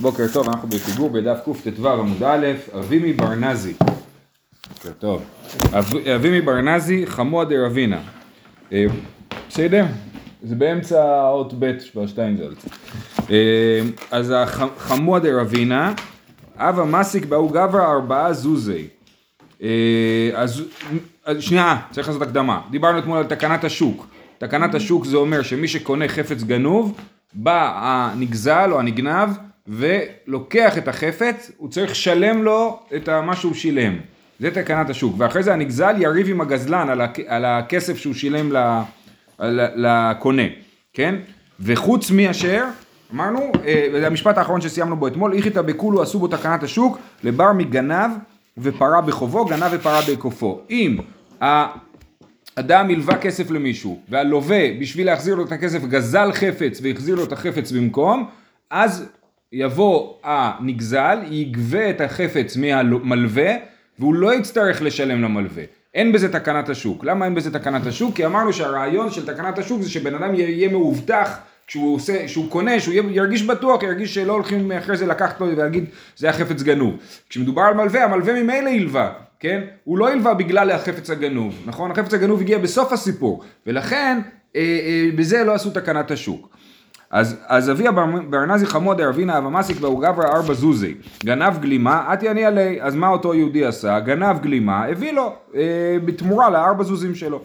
בוקר טוב, אנחנו בפיגור בדף קט"ו עמוד א', אבימי ברנזי. בוקר טוב. אב- אבימי ברנזי חמוע דרבינה. אה, בסדר? זה באמצע האות ב' בשטיינזלץ. אה, אז החמוע דרבינה, אבא מסיק באו גברא ארבעה זוזי. אה, אז שנייה, צריך לעשות הקדמה. דיברנו אתמול על תקנת השוק. תקנת השוק זה אומר שמי שקונה חפץ גנוב, בא הנגזל או הנגנב ולוקח את החפץ, הוא צריך לשלם לו את מה שהוא שילם. זה תקנת השוק. ואחרי זה הנגזל יריב עם הגזלן על, הכ... על הכסף שהוא שילם ל... ל... לקונה, כן? וחוץ מאשר, אמרנו, אה, זה המשפט האחרון שסיימנו בו אתמול, איכיתא בכולו עשו בו תקנת השוק, לבר מגנב ופרה בחובו, גנב ופרה בקופו. אם האדם הלווה כסף למישהו, והלווה בשביל להחזיר לו את הכסף גזל חפץ והחזיר לו את החפץ במקום, אז יבוא הנגזל, יגבה את החפץ מהמלווה, והוא לא יצטרך לשלם למלווה. אין בזה תקנת השוק. למה אין בזה תקנת השוק? כי אמרנו שהרעיון של תקנת השוק זה שבן אדם יהיה מאובטח כשהוא עושה, שהוא קונה, שהוא ירגיש בטוח, ירגיש שלא הולכים אחרי זה לקחת לו ולהגיד זה החפץ גנוב. כשמדובר על מלווה, המלווה ממילא ילווה, כן? הוא לא ילווה בגלל החפץ הגנוב, נכון? החפץ הגנוב הגיע בסוף הסיפור, ולכן אה, אה, בזה לא עשו תקנת השוק. אז, אז אביה בארנזי חמוד אבא מסיק והוא גברא ארבע זוזי. גנב גלימה, אתי אני עלי. אז מה אותו יהודי עשה? גנב גלימה, הביא לו אה, בתמורה לארבע זוזים שלו.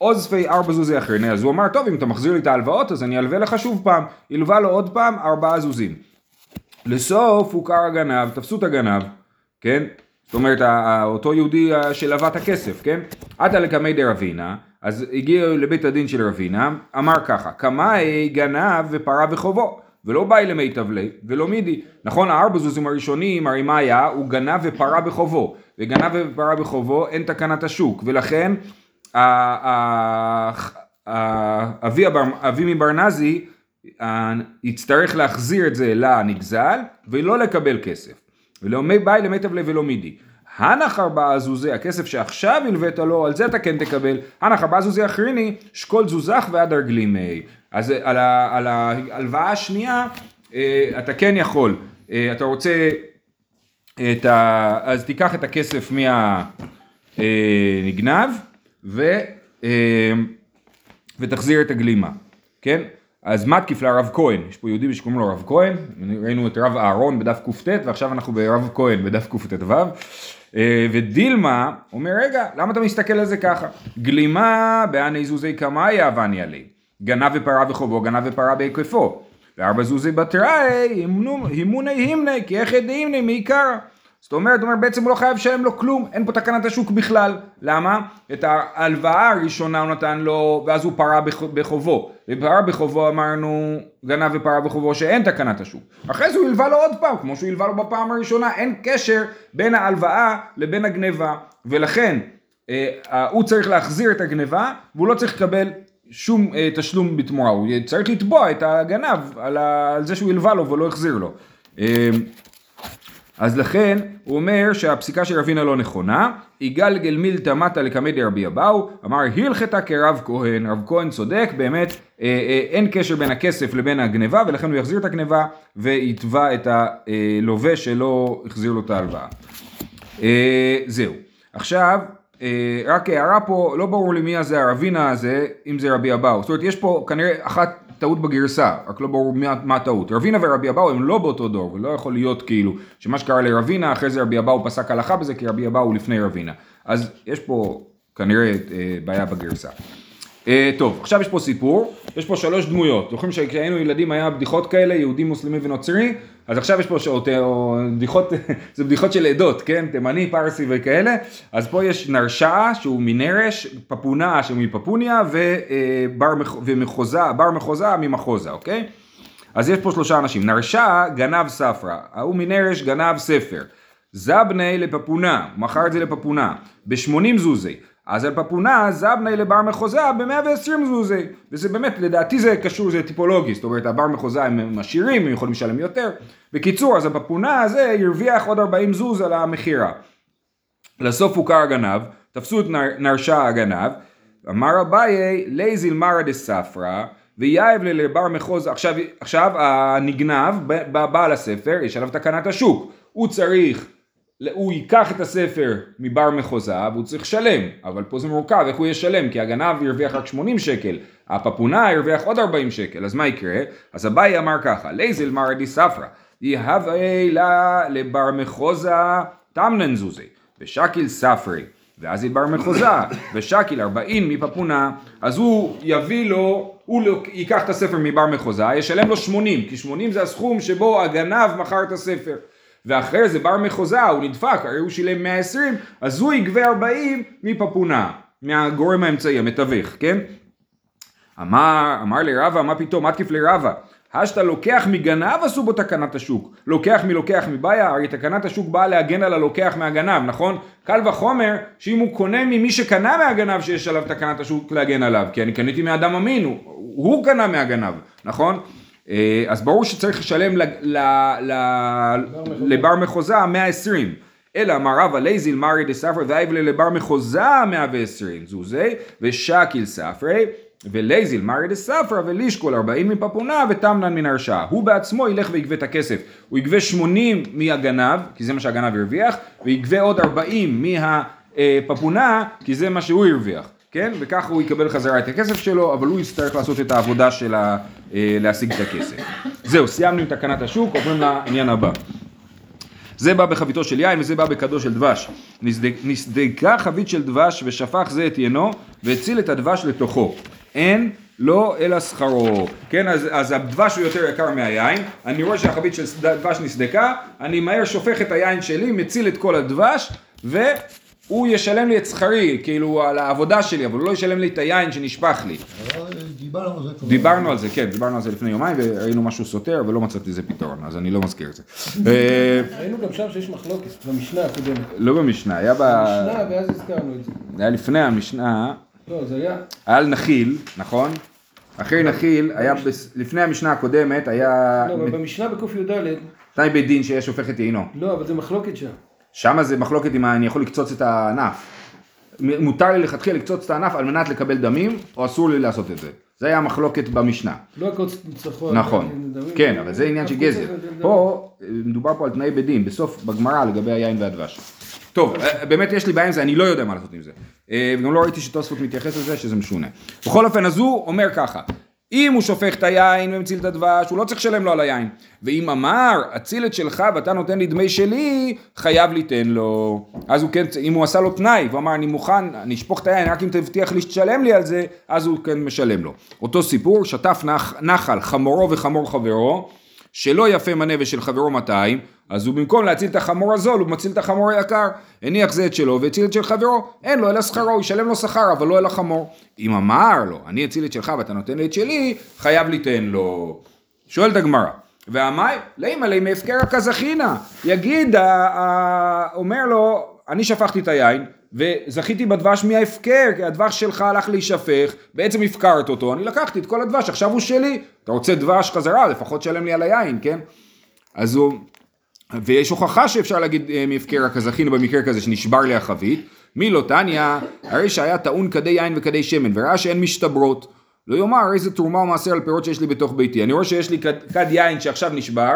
אוזפי ארבע זוזי אחרני, אז הוא אמר, טוב, אם אתה מחזיר לי את ההלוואות, אז אני אלווה לך שוב פעם. הלווה לו עוד פעם ארבעה זוזים. לסוף הוכר הגנב, תפסו את הגנב, כן? זאת אומרת, אותו יהודי שלווה את הכסף, כן? עתה לקמי דרבינה, אז הגיע לבית הדין של רבינה, אמר ככה, קמאי גנב ופרה בחובו, ולא באי למי תבלי, ולא מידי. נכון, הארבע זוזים הראשונים, הרי מה היה? הוא גנב ופרה בחובו, וגנב ופרה בחובו אין תקנת השוק, ולכן אבי מברנזי יצטרך להחזיר את זה לנגזל, ולא לקבל כסף. ולא באי למי תבלי ולא מידי. הנח ארבעה זוזי, הכסף שעכשיו הלווית לו, על זה אתה כן תקבל. הנח ארבעה זוזי אחריני, שקול זוזך ועד הרגלימי. אז על, ה, על ההלוואה השנייה, אתה כן יכול. אתה רוצה את ה... אז תיקח את הכסף מהנגנב, ו, ותחזיר את הגלימה, כן? אז מתקיף לרב כהן, יש פה יהודי שקוראים לו רב כהן, ראינו את רב אהרון בדף קט ועכשיו אנחנו ברב כהן בדף קט"ו ודילמה אומר רגע למה אתה מסתכל על זה ככה? גלימה בעני זוזי קמאי אבני עלי גנב ופרה בחובו גנב ופרה בהיקפו וארבע זוזי בתראי הימוני הימני כי איך ידעימני מעיקרא זאת אומרת, אומר, בעצם הוא לא חייב לשלם לו כלום, אין פה תקנת השוק בכלל. למה? את ההלוואה הראשונה הוא נתן לו, ואז הוא פרה בחובו. ופרה בחובו אמרנו, גנב ופרה בחובו שאין תקנת השוק. אחרי זה הוא הלווה לו עוד פעם, כמו שהוא הלווה לו בפעם הראשונה, אין קשר בין ההלוואה לבין הגניבה. ולכן, אה, הוא צריך להחזיר את הגניבה, והוא לא צריך לקבל שום אה, תשלום בתמורה. הוא צריך לתבוע את הגנב על, ה, על זה שהוא הלווה לו ולא החזיר לו. אה, אז לכן הוא אומר שהפסיקה של רבינה לא נכונה, יגלגל מילתא מטה לקמי דרבי אבאו, אמר הלכתה כרב כהן, רב כהן צודק, באמת אה, אה, אין קשר בין הכסף לבין הגניבה ולכן הוא יחזיר את הגניבה ויתבע את הלווה שלא החזיר לו את ההלוואה. אה, זהו. עכשיו, אה, רק הערה פה, לא ברור לי מי הזה הרבינה הזה, אם זה רבי אבאו. זאת אומרת, יש פה כנראה אחת טעות בגרסה, רק לא ברור מה, מה הטעות. רבינה ורבי אבאו הם לא באותו דור, ולא יכול להיות כאילו שמה שקרה לרבינה, אחרי זה רבי אבאו פסק הלכה בזה, כי רבי אבאו הוא לפני רבינה. אז יש פה כנראה אה, בעיה בגרסה. אה, טוב, עכשיו יש פה סיפור, יש פה שלוש דמויות. זוכרים שכשהיינו ילדים היה בדיחות כאלה, יהודי, מוסלמי ונוצרי, אז עכשיו יש פה שעות, או בדיחות, זה בדיחות של עדות, כן? תימני, פרסי וכאלה. אז פה יש נרשע שהוא מנרש, פפונה שהוא מפפוניה, ובר, ומחוזה, בר מחוזה ממחוזה, אוקיי? אז יש פה שלושה אנשים. נרשע גנב ספרא, ההוא מנרש גנב ספר. זבנה לפפונה, מכר את זה לפפונה, בשמונים זוזי. אז על פפונה זבנה לבר מחוזה ב-120 זוזי, וזה באמת, לדעתי זה קשור, זה טיפולוגי, זאת אומרת הבר מחוזה הם עשירים, הם יכולים לשלם יותר. בקיצור, אז הפפונה הזה הרוויח עוד 40 זוז על המכירה. לסוף הוכר הגנב, תפסו את נר, נרשע הגנב, אמר אביי, לייזיל מרא ספרא, ויאהב לבר מחוז, עכשיו, עכשיו הנגנב, בעל הספר, יש עליו תקנת השוק, הוא צריך, הוא ייקח את הספר מבר מחוזה והוא צריך לשלם, אבל פה זה מורכב, איך הוא ישלם? כי הגנב ירוויח רק 80 שקל, הפפונה ירוויח עוד 40 שקל, אז מה יקרה? אז אביי אמר ככה, לייזל מרדי ספרא, יהווה לה לבר מחוזה תמנן זוזי, ושקיל ספרי. ואז ידבר מחוזה, ושקיל ארבעין מפפונה, אז הוא יביא לו, הוא ייקח את הספר מבר מחוזה, ישלם לו שמונים, כי שמונים זה הסכום שבו הגנב מכר את הספר. ואחרי זה בר מחוזה, הוא נדפק, הרי הוא שילם 120, אז הוא יגבה 40 מפפונה, מהגורם האמצעי, המתווך, כן? אמר, אמר לרבה, מה פתאום, מתקיף לרבה, השתא לוקח מגנב עשו בו תקנת השוק, לוקח מלוקח מבעיה, הרי תקנת השוק באה להגן על הלוקח מהגנב, נכון? קל וחומר שאם הוא קונה ממי שקנה מהגנב שיש עליו תקנת השוק להגן עליו, כי אני קניתי מאדם אמין, הוא, הוא קנה מהגנב, נכון? אה, אז ברור שצריך לשלם לבר מחוזאה 120. אלא אמר רבא ליזיל מרי דספרי ויהיב ליה לבר מחוזאה 120 זוזי ושקיל ספרי וליזיל מרי דספרא ולישקול ארבעים מפפונאה ותמנן מנרשאה. הוא בעצמו ילך ויגבה את הכסף. הוא יגבה שמונים מהגנב, כי זה מה שהגנב הרוויח, ויגבה עוד ארבעים מהפפונה, כי זה מה שהוא הרוויח. כן? וככה הוא יקבל חזרה את הכסף שלו, אבל הוא יצטרך לעשות את העבודה של ה... אה, להשיג את הכסף. זהו, סיימנו עם תקנת השוק, עוברים לעניין הבא. זה בא בחביתו של יין וזה בא בכדו של דבש. נסדקה חבית של דבש ושפך זה את ינו והציל את הדבש לתוכו. אין לא אלא שכרו. כן, אז, אז הדבש הוא יותר יקר מהיין, אני רואה שהחבית של דבש נסדקה, אני מהר שופך את היין שלי, מציל את כל הדבש, והוא ישלם לי את שכרי, כאילו על העבודה שלי, אבל הוא לא ישלם לי את היין שנשפך לי. דיברנו על זה דיברנו על זה, כן, דיברנו על זה לפני יומיים, וראינו משהו סותר, ולא מצאתי לזה פתרון, אז אני לא מזכיר את זה. ראינו גם שם שיש מחלוקת, במשנה הקודמת. לא במשנה, היה ב... במשנה, ואז הזכרנו את זה. זה היה לפני המשנה. לא, זה היה... היה על נחיל, נכון? אחרי נחיל, היה, לפני המשנה הקודמת, היה... לא, אבל במשנה בקי"ד... תנאי בית דין שיש הופך את עינו. לא, אבל זה מחלוקת שם. שם זה מחלוקת אם אני יכול לקצוץ את הענף. מותר לי לכתחילה לקצוץ את הענף על מנת לקבל דמים, או אסור לי לעשות את זה. זה היה המחלוקת במשנה. לא הקוץ ניצחון. נכון, כן, אבל זה עניין של גזר. פה, מדובר פה על תנאי בית דין, בסוף, בגמרא לגבי היין והדבש. טוב, אה, באמת יש לי בעיה עם זה, אני לא יודע מה לעשות עם זה. אה, וגם לא ראיתי שתוספות מתייחס לזה, שזה משונה. בכל אופן, אז הוא אומר ככה, אם הוא שופך את היין ומציל את הדבש, הוא לא צריך לשלם לו על היין. ואם אמר, אציל את שלך ואתה נותן לי דמי שלי, חייב ליתן לו. אז הוא כן, אם הוא עשה לו תנאי, והוא אמר, אני מוכן, אני אשפוך את היין, רק אם תבטיח לי שתשלם לי על זה, אז הוא כן משלם לו. אותו סיפור, שטף נח, נחל, חמורו וחמור חברו, שלא יפה מנה ושל חברו 200, אז הוא במקום להציל את החמור הזול, הוא מציל את החמור היקר. הניח זה את שלו והציל את של חברו, אין לו אלא שכרו, הוא ישלם לו שכר, אבל לא אל החמור. אם אמר לו, אני אציל את שלך ואתה נותן לי את שלי, חייב ליתן לו. שואלת הגמרא, ועמי, לימה לימה הפקרה כזכינה. יגיד, אומר לו, אני שפכתי את היין, וזכיתי בדבש מההפקר, כי הדבש שלך הלך להישפך, בעצם הפקרת אותו, אני לקחתי את כל הדבש, עכשיו הוא שלי. אתה רוצה דבש חזרה, לפחות שלם לי על היין, כן? אז הוא, ויש הוכחה שאפשר להגיד אה, מהפקר זכינו במקרה כזה שנשבר לי החבית. מי לא תניא, הרי שהיה טעון כדי יין וכדי שמן, וראה שאין משתברות. לא יאמר איזה תרומה או מעשר על פירות שיש לי בתוך ביתי. אני רואה שיש לי כד, כד יין שעכשיו נשבר,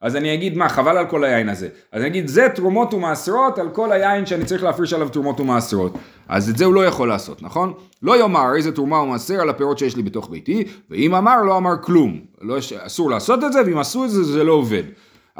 אז אני אגיד מה, חבל על כל היין הזה. אז אני אגיד זה תרומות ומעשרות על כל היין שאני צריך להפריש עליו תרומות ומעשרות. אז את זה הוא לא יכול לעשות, נכון? לא יאמר איזה תרומה או מעשר על הפירות שיש לי בתוך ביתי, ואם אמר לא אמר כלום. לא, אסור לעשות את זה, ואם עשו את זה זה לא עובד.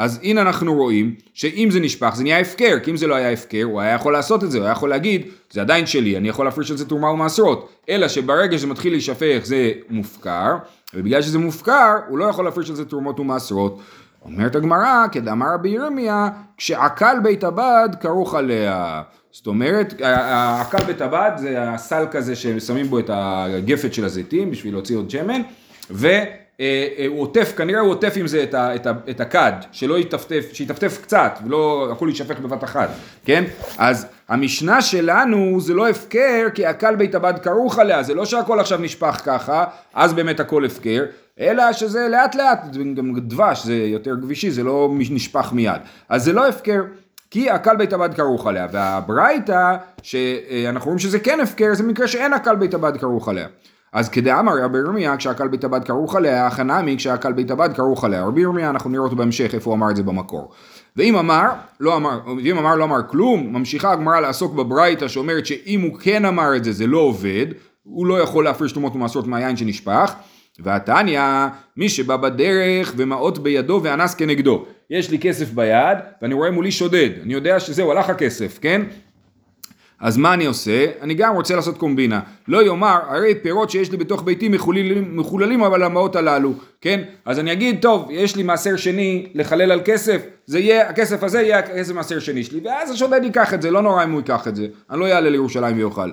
אז הנה אנחנו רואים שאם זה נשפך זה נהיה הפקר, כי אם זה לא היה הפקר הוא היה יכול לעשות את זה, הוא היה יכול להגיד זה עדיין שלי, אני יכול להפריש על זה תרומה ומעשרות, אלא שברגע שזה מתחיל להישפך זה מופקר, ובגלל שזה מופקר הוא לא יכול להפריש על זה תרומות ומעשרות. אומרת הגמרא, כדאמר רבי ירמיה, כשעקל בית הבד כרוך עליה. זאת אומרת, עקל בית הבד זה הסל כזה ששמים בו את הגפת של הזיתים בשביל להוציא עוד שמן, ו... אה, אה, הוא עוטף, כנראה הוא עוטף עם זה את, ה, את, ה, את הכד, שלא יטפטף, שיטפטף קצת ולא יכול להישפך בבת אחת, כן? אז המשנה שלנו זה לא הפקר כי הקל בית הבד כרוך עליה, זה לא שהכל עכשיו נשפך ככה, אז באמת הכל הפקר, אלא שזה לאט לאט, גם דבש זה יותר גבישי, זה לא נשפך מיד, אז זה לא הפקר. כי הקל בית הבד כרוך עליה, והברייתא, שאנחנו רואים שזה כן הפקר, זה מקרה שאין הקל בית הבד כרוך עליה. אז כדאמר רבי ירמיה, כשהקל בית הבד כרוך עליה, החנמי כשהקל בית הבד כרוך עליה. רבי ירמיה, אנחנו נראה אותו בהמשך, איפה הוא אמר את זה במקור. ואם אמר, לא אמר, ואם אמר לא אמר כלום, ממשיכה הגמרא לעסוק בברייתא שאומרת שאם הוא כן אמר את זה, זה לא עובד, הוא לא יכול להפריש תרומות ומעשרות מהיין שנשפך. והתניא, מי שבא בדרך ומעות בידו ואנס כנגדו. יש לי כסף ביד ואני רואה מולי שודד, אני יודע שזהו, הלך הכסף, כן? אז מה אני עושה? אני גם רוצה לעשות קומבינה. לא יאמר, הרי פירות שיש לי בתוך ביתי מחוללים, מחוללים אבל המעות הללו, כן? אז אני אגיד, טוב, יש לי מעשר שני לחלל על כסף, זה יהיה, הכסף הזה יהיה הכסף מעשר שני שלי, ואז השודד ייקח את זה, לא נורא אם הוא ייקח את זה, אני לא אעלה לירושלים ויאכל,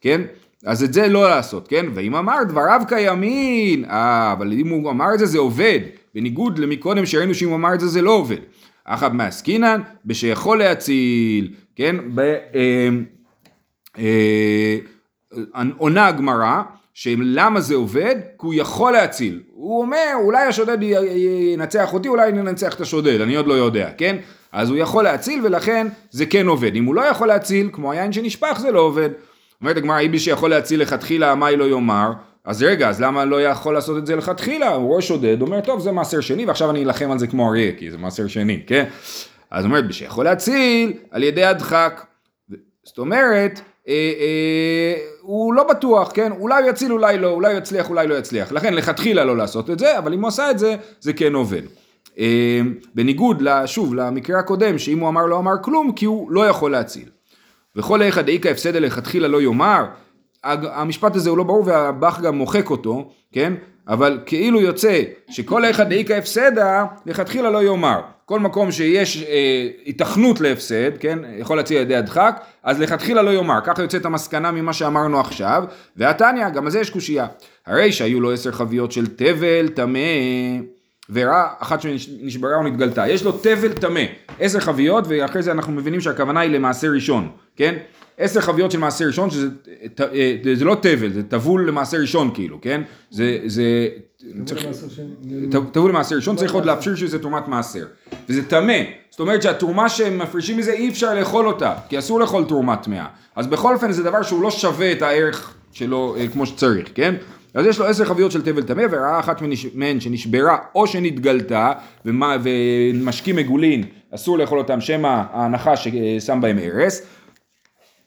כן? אז את זה לא לעשות, כן? ואם אמר דבריו קיימין, אה, אבל אם הוא אמר את זה, זה עובד. בניגוד למקודם שראינו שאם הוא אמר את זה, זה לא עובד. אחאב מעסקינן, בשיכול להציל, כן? ב... אה, עונה הגמרא, שלמה זה עובד? כי הוא יכול להציל. הוא אומר, אולי השודד ינצח אותי, אולי ננצח את השודד, אני עוד לא יודע, כן? אז הוא יכול להציל ולכן זה כן עובד. אם הוא לא יכול להציל, כמו היין שנשפך, זה לא עובד. אומרת הגמרא, איבי שיכול להציל לכתחילה, מה היא לא יאמר? אז רגע, אז למה לא יכול לעשות את זה לכתחילה? הוא רואה שודד, אומר, טוב, זה מעשר שני, ועכשיו אני אלחם על זה כמו אריה, כי זה מעשר שני, כן? אז אומרת, שיכול להציל על ידי הדחק. זאת אומרת, אה, אה, הוא לא בטוח, כן? אולי הוא יציל, אולי לא, אולי הוא יצליח, אולי לא יצליח. לכן לכתחילה לא לעשות את זה, אבל אם הוא עשה את זה, זה כן עובד. אה, בניגוד, שוב, למקרה הקודם, שאם הוא אמר לא אמר כלום, כי הוא לא יכול להציל. וכל איכא דאיכא הפסדה לכתחילה לא יאמר, המשפט הזה הוא לא ברור והבח גם מוחק אותו, כן? אבל כאילו יוצא שכל איכא דאיכא הפסדה לכתחילה לא יאמר. כל מקום שיש אה, התכנות להפסד, כן? יכול להציע ידי הדחק, אז לכתחילה לא יאמר. ככה יוצאת המסקנה ממה שאמרנו עכשיו. והתניא, גם על זה יש קושייה. הרי שהיו לו עשר חביות של תבל טמא. וראה אחת שנשברה או נתגלתה. יש לו תבל טמא, עשר חביות, ואחרי זה אנחנו מבינים שהכוונה היא למעשה ראשון, כן? עשר חביות של מעשה ראשון, שזה אה, זה לא תבל, זה טבול למעשה ראשון כאילו, כן? זה, זה, טבול למעשה ראשון, צריך עוד להפשיר שזה תרומת מעשר. וזה טמא, זאת אומרת שהתרומה שהם מפרישים מזה אי אפשר לאכול אותה, כי אסור לאכול תרומה טמאה. אז בכל אופן זה דבר שהוא לא שווה את הערך שלו אה, כמו שצריך, כן? אז יש לו עשר חביות של תבל טמא, וראה אחת מהן שנשברה או שנתגלתה, ומשקים מגולין, אסור לאכול אותם, שמא ההנחה ששם בהם ארס.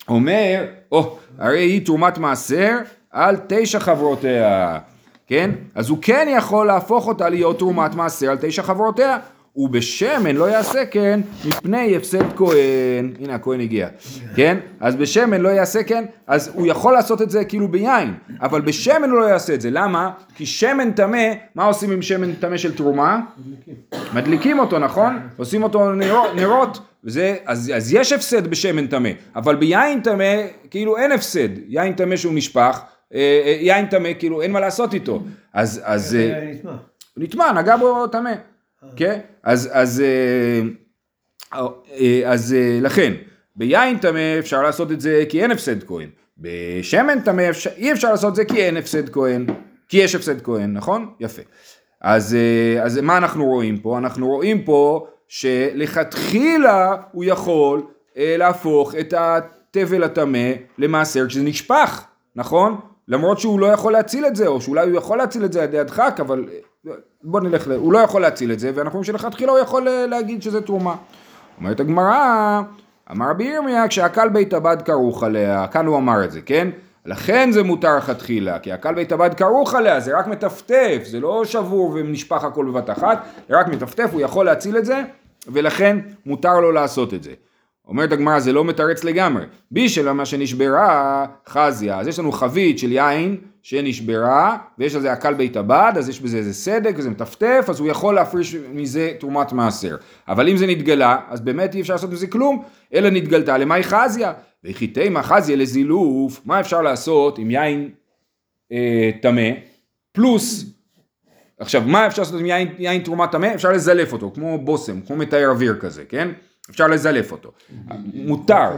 אומר, או, oh, הרי היא תרומת מעשר על תשע חברותיה, כן? אז הוא כן יכול להפוך אותה להיות תרומת מעשר על תשע חברותיה. ובשמן לא יעשה כן מפני הפסד כהן, הנה הכהן הגיע, כן? אז בשמן לא יעשה כן, אז הוא יכול לעשות את זה כאילו ביין, אבל בשמן הוא לא יעשה את זה, למה? כי שמן טמא, מה עושים עם שמן טמא של תרומה? מדליקים. אותו, נכון? עושים אותו נרות, נרות וזה, אז, אז יש הפסד בשמן טמא, אבל ביין טמא כאילו אין הפסד, יין טמא שהוא נשפך, אה, אה, יין טמא כאילו אין מה לעשות איתו, אז, אז, הוא נטמע, נגע בו טמא. כן? אז, אז, אה, אה, אז אה, לכן, ביין טמא אפשר לעשות את זה כי אין הפסד כהן. בשמן טמא אי אפשר לעשות את זה כי אין הפסד כהן. כי יש הפסד כהן, נכון? יפה. אז, אז מה אנחנו רואים פה? אנחנו רואים פה שלכתחילה הוא יכול להפוך את התבל הטמא למעשר כשזה נשפך, נכון? למרות שהוא לא יכול להציל את זה, או שאולי הוא יכול להציל את זה על ידי הדחק, אבל בוא נלך, הוא לא יכול להציל את זה, ואנחנו רואים שלכתחילה הוא יכול אה, להגיד שזה תרומה. אומרת הגמרא, אמר רבי ירמיה, כשהקל בית הבד כרוך עליה, כאן הוא אמר את זה, כן? לכן זה מותר לכתחילה, כי הקל בית הבד כרוך עליה, זה רק מטפטף, זה לא שבור ונשפך הכל בבת אחת, זה רק מטפטף, הוא יכול להציל את זה, ולכן מותר לו לעשות את זה. אומרת הגמרא זה לא מתרץ לגמרי, בישל מה שנשברה חזיה, אז יש לנו חבית של יין שנשברה ויש לזה עקל בית הבד אז יש בזה איזה סדק וזה מטפטף אז הוא יכול להפריש מזה תרומת מעשר. אבל אם זה נתגלה אז באמת אי אפשר לעשות מזה כלום אלא נתגלתה. למאי חזיה וכי תימא חזיה לזילוף מה אפשר לעשות עם יין אה, טמא אה, פלוס עכשיו מה אפשר לעשות עם יין, יין תרומת טמא אפשר לזלף אותו כמו בושם כמו מתאר אוויר כזה כן אפשר לזלף אותו. מותר.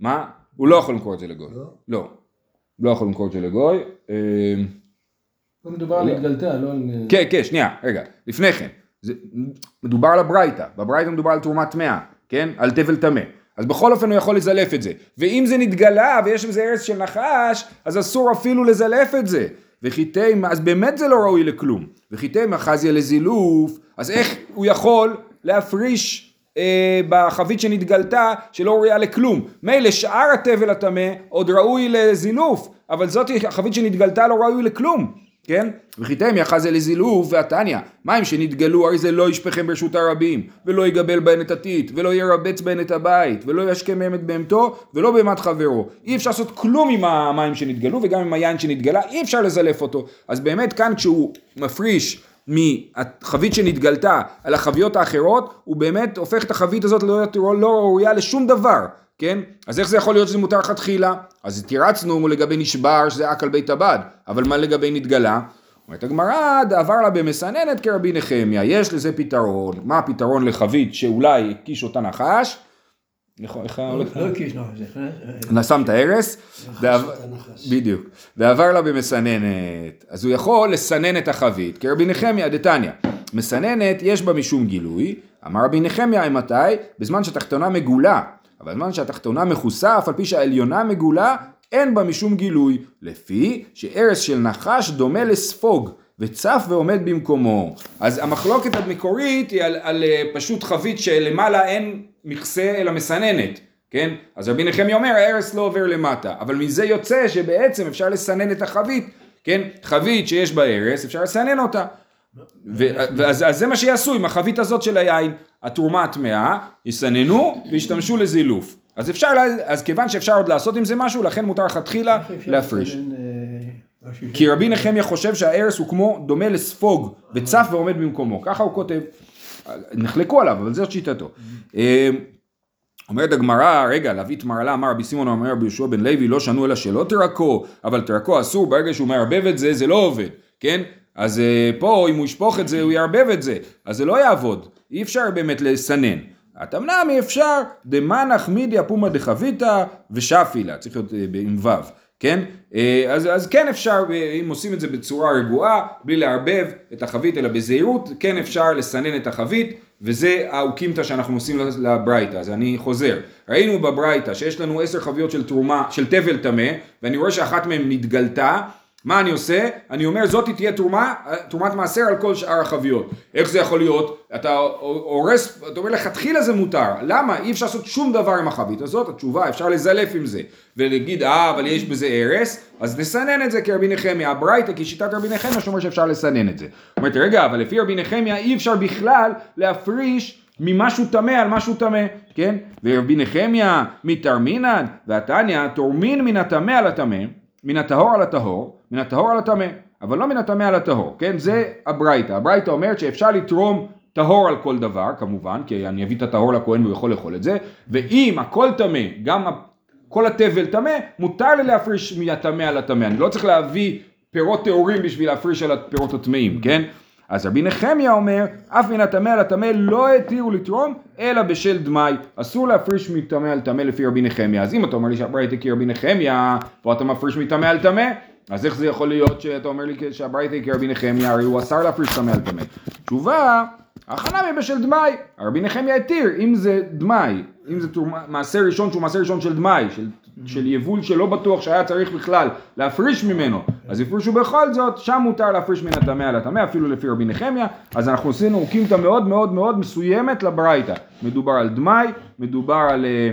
מה? הוא לא יכול למכור את זה לגוי. לא? לא. לא יכול למכור את זה לגוי. אה, לא מדובר על התגלתה, לא על... כן, כן, שנייה, רגע. לפני כן. מדובר על הברייתא. בברייתא מדובר על תרומת טמאה, כן? על תבל טמא. אז בכל אופן הוא יכול לזלף את זה. ואם זה נתגלה ויש בזה ארץ של נחש, אז אסור אפילו לזלף את זה. תימה, אז באמת זה לא ראוי לכלום. וכי תימה חזיה לזילוף, אז איך הוא יכול להפריש אה, בחבית שנתגלתה שלא ראויה לכלום? מילא שאר התבל הטמא עוד ראוי לזילוף, אבל זאת החבית שנתגלתה לא ראוי לכלום. כן? וחיתם יחזה לזילוף והתניא, מים שנתגלו הרי זה לא ישפכם ברשות הרבים, ולא יגבל בהן את הטיט, ולא ירבץ בהן את הבית, ולא ישקם מהם את בהמתו, ולא בהמת חברו. אי אפשר לעשות כלום עם המים שנתגלו, וגם עם היין שנתגלה, אי אפשר לזלף אותו. אז באמת כאן כשהוא מפריש מהחבית שנתגלתה על החביות האחרות, הוא באמת הופך את החבית הזאת להיות לא ראויה לשום דבר. כן? אז איך זה יכול להיות שזה מותר לכתחילה? אז תירצנו לגבי נשבר שזה אק על בית הבד, אבל מה לגבי נתגלה? אומרת הגמרא, עבר לה במסננת כרבי נחמיה, יש לזה פתרון. מה הפתרון לחבית שאולי הקיש אותה נחש? איך הולך? לא הקיש נחש. נשם את ההרס, בדיוק, ועבר לה במסננת, אז הוא יכול לסנן את החבית, כרבי נחמיה דתניא, מסננת יש בה משום גילוי, אמר רבי נחמיה אימתי? בזמן שהתחתונה מגולה, אבל בזמן שהתחתונה מכוסה, אף על פי שהעליונה מגולה, אין בה משום גילוי, לפי שארס של נחש דומה לספוג, וצף ועומד במקומו. אז המחלוקת המקורית היא על, על אה, פשוט חבית שלמעלה אין מכסה אלא מסננת. כן? אז רבי נחמיה אומר הארס לא עובר למטה, אבל מזה יוצא שבעצם אפשר לסנן את החבית, כן? חבית שיש בה ארס אפשר לסנן אותה. ואז זה מה שיעשו עם החבית הזאת של היין, התרומה הטמאה, יסננו וישתמשו לזילוף. אז אפשר, אז כיוון שאפשר עוד לעשות עם זה משהו, לכן מותר לכתחילה להפריש. אה, כי רבי נחמיה חושב שהארס הוא כמו, דומה לספוג, וצף ועומד במקומו, ככה הוא כותב. נחלקו עליו, אבל זאת שיטתו. אה, אומרת הגמרא, רגע, להביא מרלה אמר רבי סימון אומר רבי יהושע בן לוי, לא שנו אלא שלא תרקו, אבל תרקו אסור, ברגע שהוא מערבב את זה, זה לא עובד, כן? אז אה, פה אם הוא ישפוך את זה הוא יערבב את זה, אז זה לא יעבוד, אי אפשר באמת לסנן. התמנמי אפשר דמנח מידיה פומא דחביתא ושפילה, צריך להיות אה, עם ו', כן? אה, אז, אז כן אפשר, אם עושים את זה בצורה רגועה, בלי לערבב את החבית אלא בזהירות, כן אפשר לסנן את החבית, וזה האוקימתא שאנחנו עושים לברייתא, אז אני חוזר. ראינו בברייתא שיש לנו עשר חביות של תרומה, של תבל טמא, ואני רואה שאחת מהן נתגלתה, מה אני עושה? אני אומר זאת תהיה תרומה, תרומת מעשר על כל שאר החביות. איך זה יכול להיות? אתה הורס, אתה אומר לכתחילה זה מותר. למה? אי אפשר לעשות שום דבר עם החבית הזאת, התשובה אפשר לזלף עם זה. ולהגיד אה אבל יש בזה הרס, אז נסנן את זה כרבי נחמיה. הברייתא כשיטת רבי נחמיה שאומר שאפשר לסנן את זה. אומרת רגע אבל לפי רבי נחמיה אי אפשר בכלל להפריש ממשהו טמא על משהו טמא, כן? ורבי נחמיה מתרמינן והתניא תורמין מן הטמא על הטמא מן הטהור על הטהור, מן הטהור על הטמא, אבל לא מן הטמא על הטהור, כן? זה הברייתא. הברייתא אומרת שאפשר לתרום טהור על כל דבר, כמובן, כי אני אביא את הטהור לכהן והוא יכול לאכול את זה, ואם הכל טמא, גם כל התבל טמא, מותר לי להפריש מהטמא על הטמא. אני לא צריך להביא פירות טהורים בשביל להפריש על הפירות הטמאים, כן? אז רבי נחמיה אומר, אף מן הטמא על הטמא לא התירו לתרום, אלא בשל דמאי. אסור להפריש מטמא על טמא לפי רבי נחמיה. אז אם אתה אומר לי שהברייתא כרבי נחמיה, פה אתה מפריש מטמא על טמא, אז איך זה יכול להיות שאתה אומר לי שהברייתא כרבי נחמיה, הרי הוא אסר להפריש טמא על טמא. תשובה, הכנה מבשל דמאי. רבי נחמיה התיר, אם זה דמאי, אם זה מעשה ראשון שהוא מעשה ראשון של דמאי, של של יבול שלא בטוח שהיה צריך בכלל להפריש ממנו, אז הפרישו בכל זאת, שם מותר להפריש מן הטמא על הטמא, אפילו לפי רבי נחמיה, אז אנחנו עשינו אוקימתא מאוד מאוד מאוד מסוימת לברייתא. מדובר על דמאי, מדובר על... אה,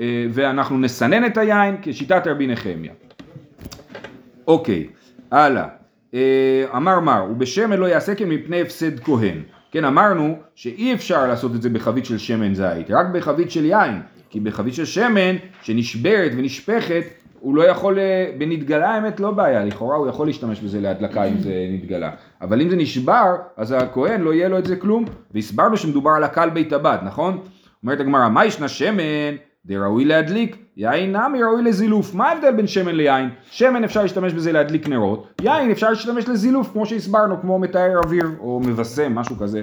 אה, ואנחנו נסנן את היין כשיטת רבי נחמיה. אוקיי, הלאה. אה, אמר מר, ובשמן לא יעשה כן מפני הפסד כהן. כן, אמרנו שאי אפשר לעשות את זה בחבית של שמן זית, רק בחבית של יין. כי בחבית של שמן שנשברת ונשפכת הוא לא יכול, אה, בנתגלה האמת לא בעיה, לכאורה הוא יכול להשתמש בזה להדלקה אם זה נתגלה, אבל אם זה נשבר אז הכהן לא יהיה לו את זה כלום, והסברנו שמדובר על הקל בית הבד, נכון? אומרת הגמרא, מה ישנה שמן דראוי להדליק, יין נמי ראוי לזילוף. מה ההבדל בין שמן ליין? שמן אפשר להשתמש בזה להדליק נרות, יין אפשר להשתמש לזילוף, כמו שהסברנו, כמו מתאר אוויר, או מבשם, משהו כזה.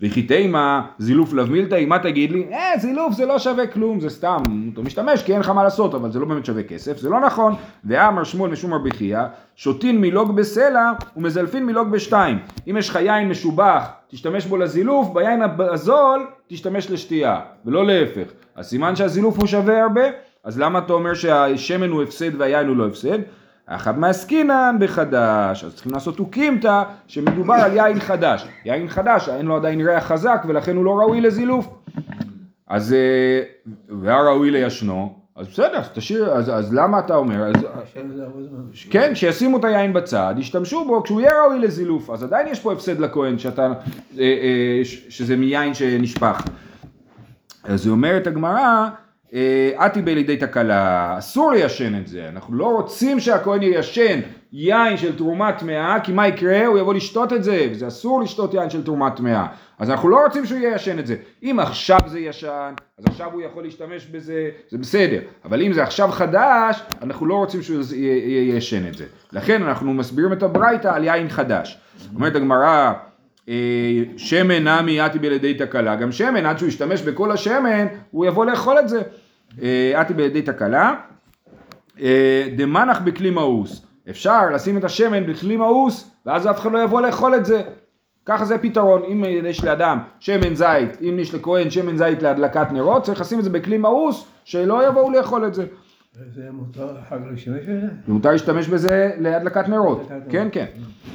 וכי תימא זילוף לאו מילתא, מה תגיד לי? אה, זילוף זה לא שווה כלום, זה סתם, אתה משתמש כי אין לך מה לעשות, אבל זה לא באמת שווה כסף, זה לא נכון. ואמר שמואל משום רבי חייא, שותין מילוג בסלע ומזלפין מילוג בשתיים. אם יש לך יין משובח, תשתמש בו לזילוף, ביין הזול תשתמש לשתייה, ולא להפך. אז סימן שהזילוף הוא שווה הרבה, אז למה אתה אומר שהשמן הוא הפסד והיין הוא לא הפסד? אחב מעסקינן בחדש, אז צריכים לעשות אוקימתא שמדובר על יין חדש. יין חדש, אין לו עדיין ריח חזק ולכן הוא לא ראוי לזילוף. אז, אה, והיה ראוי לישנו, אז בסדר, תשאיר, אז, אז למה אתה אומר? אז. כן, שישימו את היין בצד, ישתמשו בו כשהוא יהיה ראוי לזילוף, אז עדיין יש פה הפסד לכהן שאתה, אה, אה, שזה מיין שנשפך. אז היא אומרת הגמרא, אה, אתי בילידי תקלה, אסור ליישן את זה, אנחנו לא רוצים שהכהן יישן יין של תרומה טמאה, כי מה יקרה? הוא יבוא לשתות את זה, וזה אסור לשתות יין של תרומה טמאה. אז אנחנו לא רוצים שהוא יישן את זה. אם עכשיו זה ישן, אז עכשיו הוא יכול להשתמש בזה, זה בסדר. אבל אם זה עכשיו חדש, אנחנו לא רוצים שהוא יישן את זה. לכן אנחנו מסבירים את הברייתא על יין חדש. אומרת הגמרא, אה, שמן נמי אתי בידי תקלה, גם שמן עד שהוא ישתמש בכל השמן הוא יבוא לאכול את זה. אה, אתי בידי תקלה, אה, דמנח בכלי מאוס, אפשר לשים את השמן בכלי מאוס ואז אף אחד לא יבוא לאכול את זה. ככה זה פתרון, אם יש לאדם שמן זית, אם יש לכהן שמן זית להדלקת נרות, צריך לשים את זה בכלי מאוס שלא יבואו לאכול את זה. זה מותר אחר כך להשתמש בזה? ומותר להשתמש בזה להדלקת נרות. כן כן.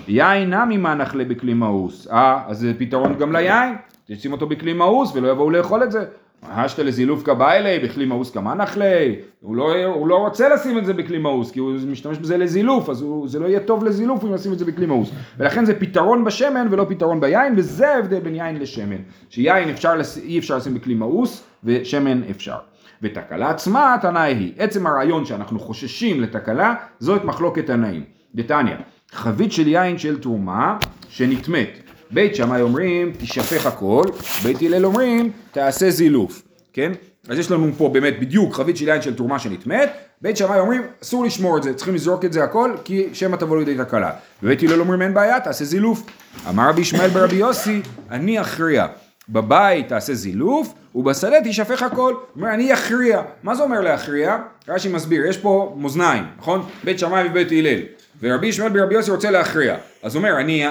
יין נמי מנח ליה בכלי מאוס, אה, אז זה פתרון גם ליין, תשים אותו בכלי מאוס ולא יבואו לאכול את זה. השתא לזילוף קא בעי ליה בכלי מאוס קא מנח ליה, הוא לא, הוא לא רוצה לשים את זה בכלי מאוס, כי הוא משתמש בזה לזילוף, אז הוא, זה לא יהיה טוב לזילוף אם ישים את זה בכלי מאוס. ולכן זה פתרון בשמן ולא פתרון ביין, וזה ההבדל בין יין לשמן. שיין אפשר, אי אפשר לשים בכלי מאוס, ושמן אפשר. ותקלה עצמה, התנאי היא, עצם הרעיון שאנחנו חוששים לתקלה, זו את מחלוקת תנאים. דתניא, חבית של יין של תרומה שנטמאת. בית שמאי אומרים, תשפך הכל, בית הלל אומרים, תעשה זילוף, כן? אז יש לנו פה באמת בדיוק חבית של יין של תרומה שנטמאת, בית שמאי אומרים, אסור לשמור את זה, צריכים לזרוק את זה הכל, כי שמא תבוא לידי תקלה. ובית הלל אומרים, אין בעיה, תעשה זילוף. אמר רבי ישמעאל ברבי יוסי, אני אכריע. בבית תעשה זילוף, ובשדה תשפך הכל. הוא אומר, אני אכריע. מה זה אומר להכריע? רש"י מסביר, יש פה מאזניים, נכון? בית שמאי ובית הלל. ורבי ישמעאל ברבי יוסי רוצה להכריע. אז הוא אומר, אני,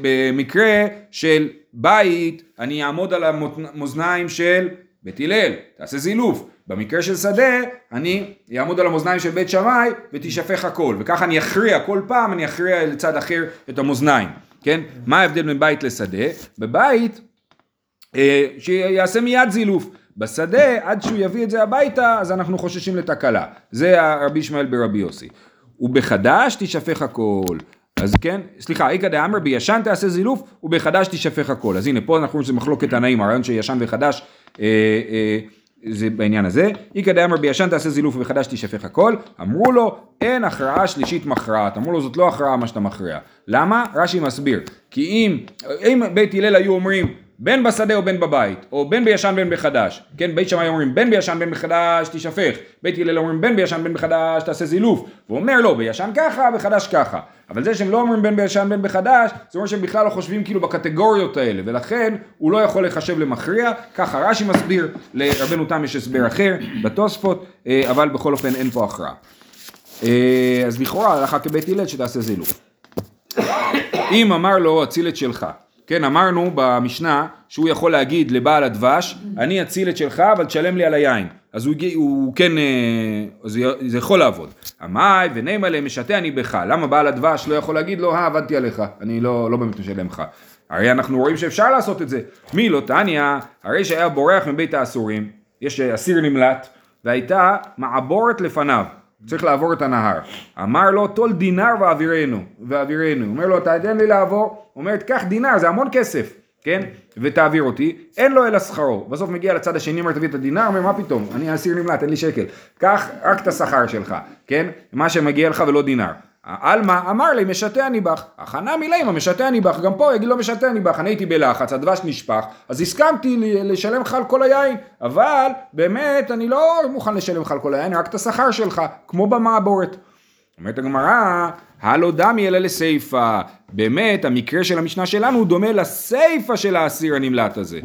במקרה של בית, אני אעמוד על המאזניים של בית הלל, תעשה זילוף. במקרה של שדה, אני אעמוד על המאזניים של בית שמאי ותשפך הכל. וככה אני אכריע, כל פעם אני אכריע לצד אחר את המאזניים. כן? מה ההבדל בין בית לשדה? בבית אה, שיעשה מיד זילוף. בשדה, עד שהוא יביא את זה הביתה, אז אנחנו חוששים לתקלה. זה הרבי ישמעאל ברבי יוסי. ובחדש תשפך הכל. אז כן, סליחה, איכא דאמר בישן תעשה זילוף, ובחדש תשפך הכל. אז הנה, פה אנחנו רואים שזה מחלוקת תנאים, הרעיון שישן וחדש, אה, אה, זה בעניין הזה. איכא דאמר בישן תעשה זילוף ובחדש תשפך הכל. אמרו לו, אין הכרעה שלישית מכרעת. אמרו לו, זאת לא הכרעה מה שאתה מכריע. למה? רש"י מסביר. כי אם, אם בית הלל היו אומרים, בין בשדה או בין בבית, או בין בישן בין בחדש, כן, בית שמאי אומרים בין בישן בין בחדש תשפך, בית הלל אומרים בין בישן בין בחדש תעשה זילוף, והוא אומר לא, בישן ככה, בחדש ככה, אבל זה שהם לא אומרים בין בישן בין בחדש, זה אומר שהם בכלל לא חושבים כאילו בקטגוריות האלה, ולכן הוא לא יכול לחשב למכריע, ככה רש"י מסביר, לרבנו תם יש הסבר אחר, בתוספות, אה, אבל בכל אופן אין פה הכרעה. אה, אז לכאורה הלכה כבית הלל שתעשה זילוף. אם אמר לו אציל את שלך, כן אמרנו במשנה שהוא יכול להגיד לבעל הדבש אני אציל את שלך אבל תשלם לי על היין אז הוא, הוא כן, אה, זה, זה יכול לעבוד. עמאי ונעימה להם משתה אני בך, למה בעל הדבש לא יכול להגיד לו, אה עבדתי עליך, אני לא, לא באמת משלם לך. הרי אנחנו רואים שאפשר לעשות את זה. מי לא תניא, הרי שהיה בורח מבית האסורים, יש אה, אסיר נמלט, והייתה מעבורת לפניו. צריך לעבור את הנהר. אמר לו, טול דינר ואווירנו, ואווירנו. אומר לו, תן לי לעבור? אומר, קח דינר, זה המון כסף, כן? ותעביר אותי. אין לו אלא שכרו. בסוף מגיע לצד השני, אומר, תביא את הדינר, אומר, מה פתאום? אני אסיר נמלט, אין לי שקל. קח רק את השכר שלך, כן? מה שמגיע לך ולא דינר. עלמא אמר לי משתה אני בך, הכנה מילימה משתה אני בך, גם פה יגיד לו משתה אני בך, אני הייתי בלחץ, הדבש נשפך, אז הסכמתי לשלם לך על כל היין, אבל באמת אני לא מוכן לשלם לך על כל היין, רק את השכר שלך, כמו במעבורת. אומרת הגמרא, הלא דמי אלא לסיפא, באמת המקרה של המשנה שלנו הוא דומה לסיפא של האסיר הנמלט הזה.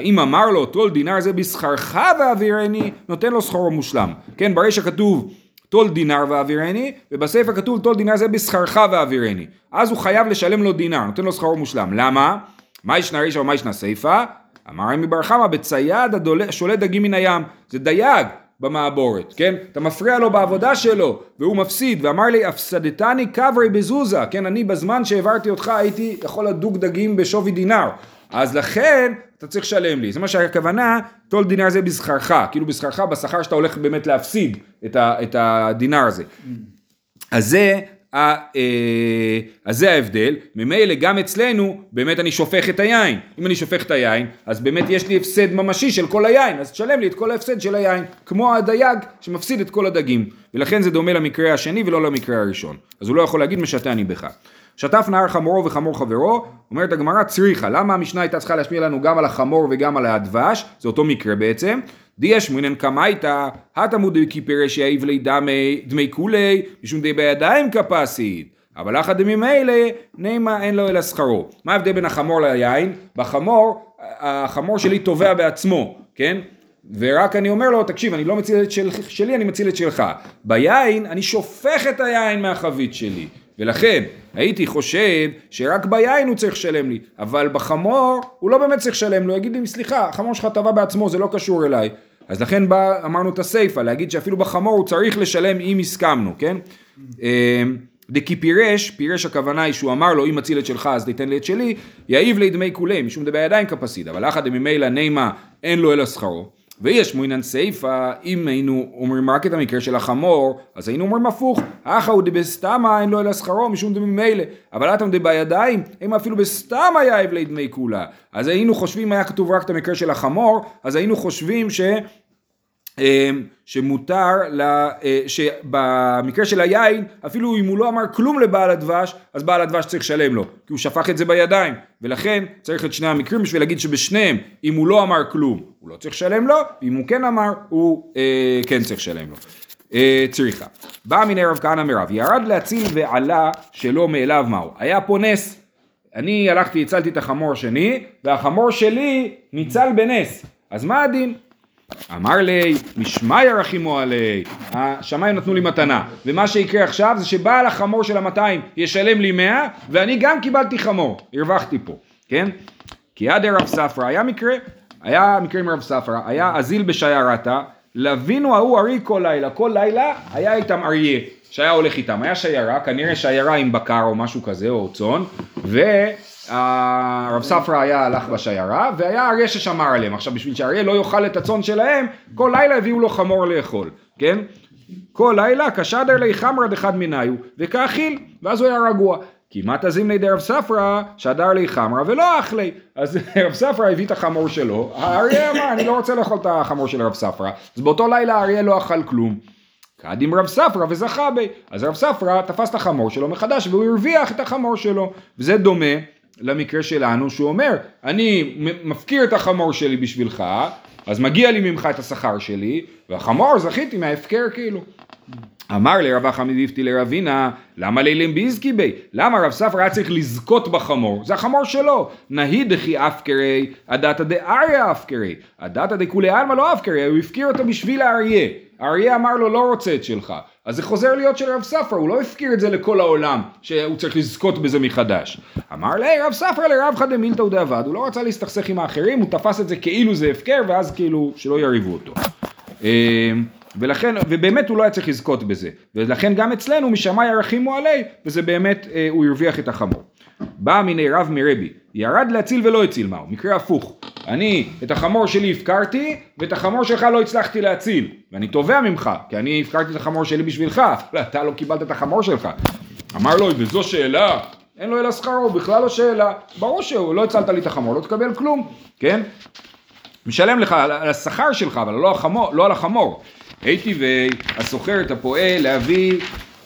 אם אמר לו טול דינר זה בשכרך ואווירני, נותן לו שכרו מושלם. כן, ברישא כתוב טול דינר ואווירני, ובספר כתוב טול דינר זה בשכרך ואווירני. אז הוא חייב לשלם לו דינר, נותן לו שכרו מושלם. למה? מה ישנה רישא ומה ישנה סיפא? אמר רמי בר חמא בצייד השולט דגים מן הים. זה דייג, במעבורת, כן? אתה מפריע לו בעבודה שלו, והוא מפסיד, ואמר לי, הפסדתני קברי בזוזה, כן? אני בזמן שהעברתי אותך הייתי יכול לדוג דגים בשווי דינר. אז לכן אתה צריך לשלם לי. זה מה שהכוונה, טול דינר זה בשכרך, כאילו בשכרך, בשכר שאתה הולך באמת להפסיד את, ה, את הדינר הזה. אז זה, ה, אה, אז זה ההבדל, ממילא גם אצלנו באמת אני שופך את היין, אם אני שופך את היין אז באמת יש לי הפסד ממשי של כל היין, אז תשלם לי את כל ההפסד של היין, כמו הדייג שמפסיד את כל הדגים, ולכן זה דומה למקרה השני ולא למקרה הראשון, אז הוא לא יכול להגיד משתה אני בך. שטף נהר חמורו וחמור חברו, אומרת הגמרא צריכה, למה המשנה הייתה צריכה להשמיע לנו גם על החמור וגם על הדבש, זה אותו מקרה בעצם, דיה שמינן קמייתא, התמוד כיפרש יאיב לי דמי, כולי, משום די בידיים כפסית. אבל אחא דממילא, נימה אין לו אלא שכרו. מה ההבדל בין החמור ליין? בחמור, החמור שלי תובע בעצמו, כן? ורק אני אומר לו, תקשיב, אני לא מציל את של, שלי, אני מציל את שלך. ביין, אני שופך את היין מהחבית שלי. ולכן הייתי חושב שרק ביין הוא צריך לשלם לי, אבל בחמור הוא לא באמת צריך לשלם לו, יגיד לי סליחה, החמור שלך טבע בעצמו, זה לא קשור אליי. אז לכן בא, אמרנו את הסיפא, להגיד שאפילו בחמור הוא צריך לשלם אם הסכמנו, כן? דקי פירש, פירש הכוונה היא שהוא אמר לו אם אציל את שלך אז תיתן לי את שלי, יעיב לי דמי כולי, משום דבר ידיים כפסיד, אבל אחא דממילא נימה אין לו אלא שכרו. ויש מוינן סיפא, אם היינו אומרים רק את המקרה של החמור, אז היינו אומרים הפוך, אחא הוא דבסתמא אין לו אלא שכרו משום דממילא, אבל אתם דבידיים, הם אפילו בסתמא יאיב לי דמי כולה. אז היינו חושבים, היה כתוב רק את המקרה של החמור, אז היינו חושבים ש... שמותר, לה, שבמקרה של היין, אפילו אם הוא לא אמר כלום לבעל הדבש, אז בעל הדבש צריך לשלם לו, כי הוא שפך את זה בידיים, ולכן צריך את שני המקרים בשביל להגיד שבשניהם, אם הוא לא אמר כלום, הוא לא צריך לשלם לו, ואם הוא כן אמר, הוא אה, כן צריך לשלם לו. אה, צריכה. בא מן רב כהנא מרב, ירד להציל ועלה שלא מאליו מהו. היה פה נס. אני הלכתי, הצלתי את החמור שני, והחמור שלי ניצל בנס. אז מה הדין? אמר לי, משמיא רחימו עלי, השמיים נתנו לי מתנה, ומה שיקרה עכשיו זה שבעל החמור של המאתיים ישלם לי מאה, ואני גם קיבלתי חמור, הרווחתי פה, כן? כי עד רב ספרא היה מקרה, היה מקרה עם רב ספרא, היה אזיל בשיירתה, לבינו ההוא ארי כל לילה, כל לילה היה איתם אריה, שהיה הולך איתם, היה שיירה, כנראה שיירה עם בקר או משהו כזה, או צאן, ו... הרב ספרא היה הלך בשיירה והיה אריה ששמר עליהם. עכשיו בשביל שאריה לא יאכל את הצאן שלהם, כל לילה הביאו לו חמור לאכול, כן? כל לילה קשדר לי חמרא דחד מניו וכאכיל, ואז הוא היה רגוע. כמעט הזימני דרב ספרא שדר לי חמרא ולא אך לי. אז רב ספרא הביא את החמור שלו, האריה אמר אני לא רוצה לאכול את החמור של רב ספרא, אז באותו לילה האריה לא אכל כלום. קדים רב ספרא וזכה בי. אז רב ספרא תפס את החמור שלו מחדש והוא הרוויח את החמור שלו. וזה דומה למקרה שלנו שהוא אומר אני מפקיר את החמור שלי בשבילך אז מגיע לי ממך את השכר שלי והחמור זכיתי מההפקר כאילו אמר לרב אחמד איפתי לרבינה, למה לילים ביזקי בי? למה רב ספר היה צריך לזכות בחמור? זה החמור שלו. נהי דכי אפקרי, הדתא דאריה אפקרי. הדתא דכולי עלמא לא אפקרי, הוא הפקיר אותו בשביל האריה. האריה אמר לו לא רוצה את שלך. אז זה חוזר להיות של רב ספר, הוא לא הפקיר את זה לכל העולם, שהוא צריך לזכות בזה מחדש. אמר לי רב ספר לרב חד דמילתא ודאבד, הוא לא רצה להסתכסך עם האחרים, הוא תפס את זה כאילו זה הפקר, ואז כאילו שלא יריבו אותו. ולכן, ובאמת הוא לא היה צריך לזכות בזה, ולכן גם אצלנו משמאי ירחימו עלי, וזה באמת, אה, הוא הרוויח את החמור. בא מיני רב מרבי, ירד להציל ולא הציל מהו, מקרה הפוך. אני את החמור שלי הפקרתי, ואת החמור שלך לא הצלחתי להציל, ואני תובע ממך, כי אני הפקרתי את החמור שלי בשבילך, אתה לא קיבלת את החמור שלך. אמר לו, וזו שאלה, אין לו אלא שכרו, בכלל לא שאלה. ברור שהוא, לא הצלת לי את החמור, לא תקבל כלום, כן? משלם לך על השכר שלך, אבל לא, החמור, לא על החמור. הייתי והסוחר את הפועל להביא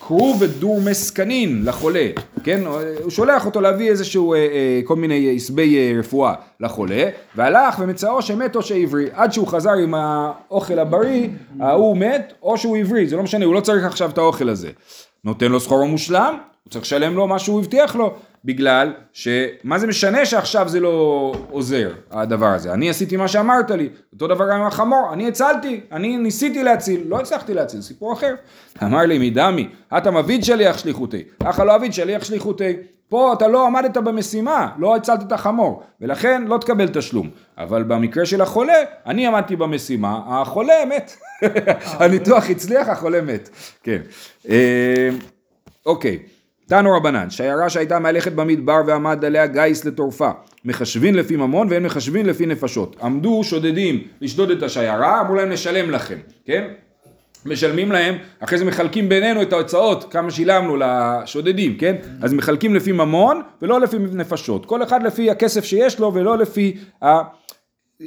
כרוב ודור מסקנין לחולה, כן? הוא שולח אותו להביא איזשהו, אה, אה, כל מיני עשבי אה, רפואה לחולה, והלך ומצאו שמת או שעברי, עד שהוא חזר עם האוכל הבריא, ההוא מת או שהוא עברי, זה לא משנה, הוא לא צריך עכשיו את האוכל הזה. נותן לו סחורו מושלם, הוא צריך לשלם לו מה שהוא הבטיח לו. בגלל שמה זה משנה שעכשיו זה לא עוזר הדבר הזה, אני עשיתי מה שאמרת לי, אותו דבר גם עם החמור, אני הצלתי, אני ניסיתי להציל, לא הצלחתי להציל, סיפור אחר. אמר לי מדמי, אתה מביד שליח שליחותי, אך לא אביד שליח שליחותי. פה אתה לא עמדת במשימה, לא הצלת את החמור, ולכן לא תקבל תשלום. אבל במקרה של החולה, אני עמדתי במשימה, החולה מת. הניתוח הצליח, החולה מת. כן. אה, אוקיי. תנו רבנן, שיירה שהייתה מהלכת במדבר ועמד עליה גיס לטורפה, מחשבין לפי ממון ואין מחשבין לפי נפשות. עמדו שודדים לשדוד את השיירה, אמרו להם נשלם לכם, כן? משלמים להם, אחרי זה מחלקים בינינו את ההוצאות, כמה שילמנו לשודדים, כן? אז מחלקים לפי ממון ולא לפי נפשות. כל אחד לפי הכסף שיש לו ולא לפי ה...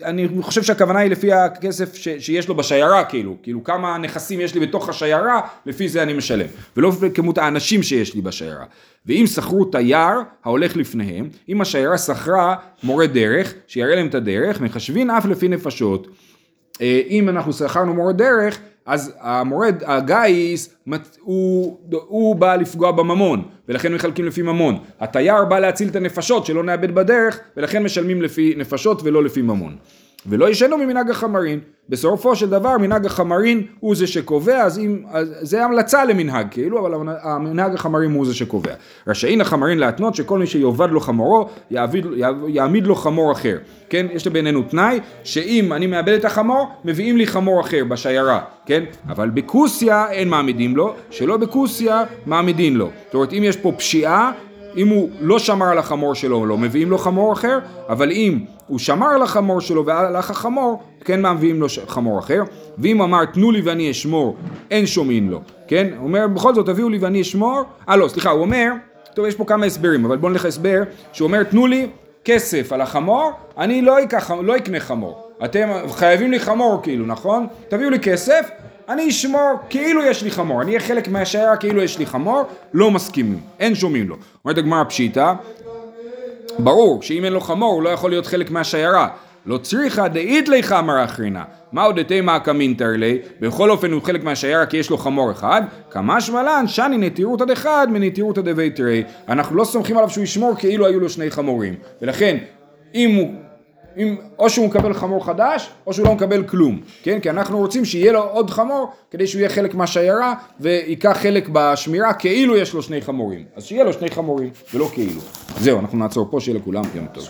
אני חושב שהכוונה היא לפי הכסף ש, שיש לו בשיירה כאילו, כאילו כמה נכסים יש לי בתוך השיירה, לפי זה אני משלם, ולא לפי כמות האנשים שיש לי בשיירה. ואם שכרו תייר ההולך לפניהם, אם השיירה שכרה מורה דרך, שיראה להם את הדרך, מחשבים אף לפי נפשות. אה, אם אנחנו שכרנו מורה דרך, אז המורד, הגיס, הוא, הוא בא לפגוע בממון, ולכן מחלקים לפי ממון. התייר בא להציל את הנפשות, שלא נאבד בדרך, ולכן משלמים לפי נפשות ולא לפי ממון. ולא ישנו ממנהג החמרין. בסופו של דבר מנהג החמרין הוא זה שקובע, אז אם, אז זה המלצה למנהג כאילו, אבל המנהג החמרין הוא זה שקובע. רשאין החמרין להתנות שכל מי שיאבד לו חמורו, יעביד, יעמיד לו חמור אחר. כן, יש בינינו תנאי, שאם אני מאבד את החמור, מביאים לי חמור אחר בשיירה, כן? אבל בכוסיה אין מעמידים לו, שלא בכוסיה מעמידים לו. זאת אומרת, אם יש פה פשיעה, אם הוא לא שמר על החמור שלו, לא מביאים לו חמור אחר, אבל אם הוא שמר על החמור שלו והלך החמור, כן מביאים לו חמור אחר, ואם אמר תנו לי ואני אשמור, אין שומעים לו, כן? הוא אומר בכל זאת תביאו לי ואני אשמור, אה לא סליחה, הוא אומר, טוב יש פה כמה הסברים, אבל בואו נלך הסבר, שהוא אומר תנו לי כסף על החמור, אני לא, לא אקנה חמור, אתם חייבים לי חמור כאילו, נכון? תביאו לי כסף, אני אשמור כאילו יש לי חמור, אני אהיה חלק מהשיירה כאילו יש לי חמור, לא מסכימים, אין שומעים לו. אומרת הגמרא פשיטא, ברור שאם אין לו חמור הוא לא יכול להיות חלק מהשיירה. לא צריכה דאית לי חמר אחרינה. מהו דתימה קמינטר לי? בכל אופן הוא חלק מהשיירה כי יש לו חמור אחד. כמשמע לן שני נטירותא דחד מנטירותא דביתרי. אנחנו לא סומכים עליו שהוא ישמור כאילו היו לו שני חמורים. ולכן אם הוא אם, או שהוא מקבל חמור חדש, או שהוא לא מקבל כלום, כן? כי אנחנו רוצים שיהיה לו עוד חמור, כדי שהוא יהיה חלק מהשיירה, וייקח חלק בשמירה, כאילו יש לו שני חמורים. אז שיהיה לו שני חמורים, ולא כאילו. זהו, אנחנו נעצור פה, שיהיה לכולם יום טוב.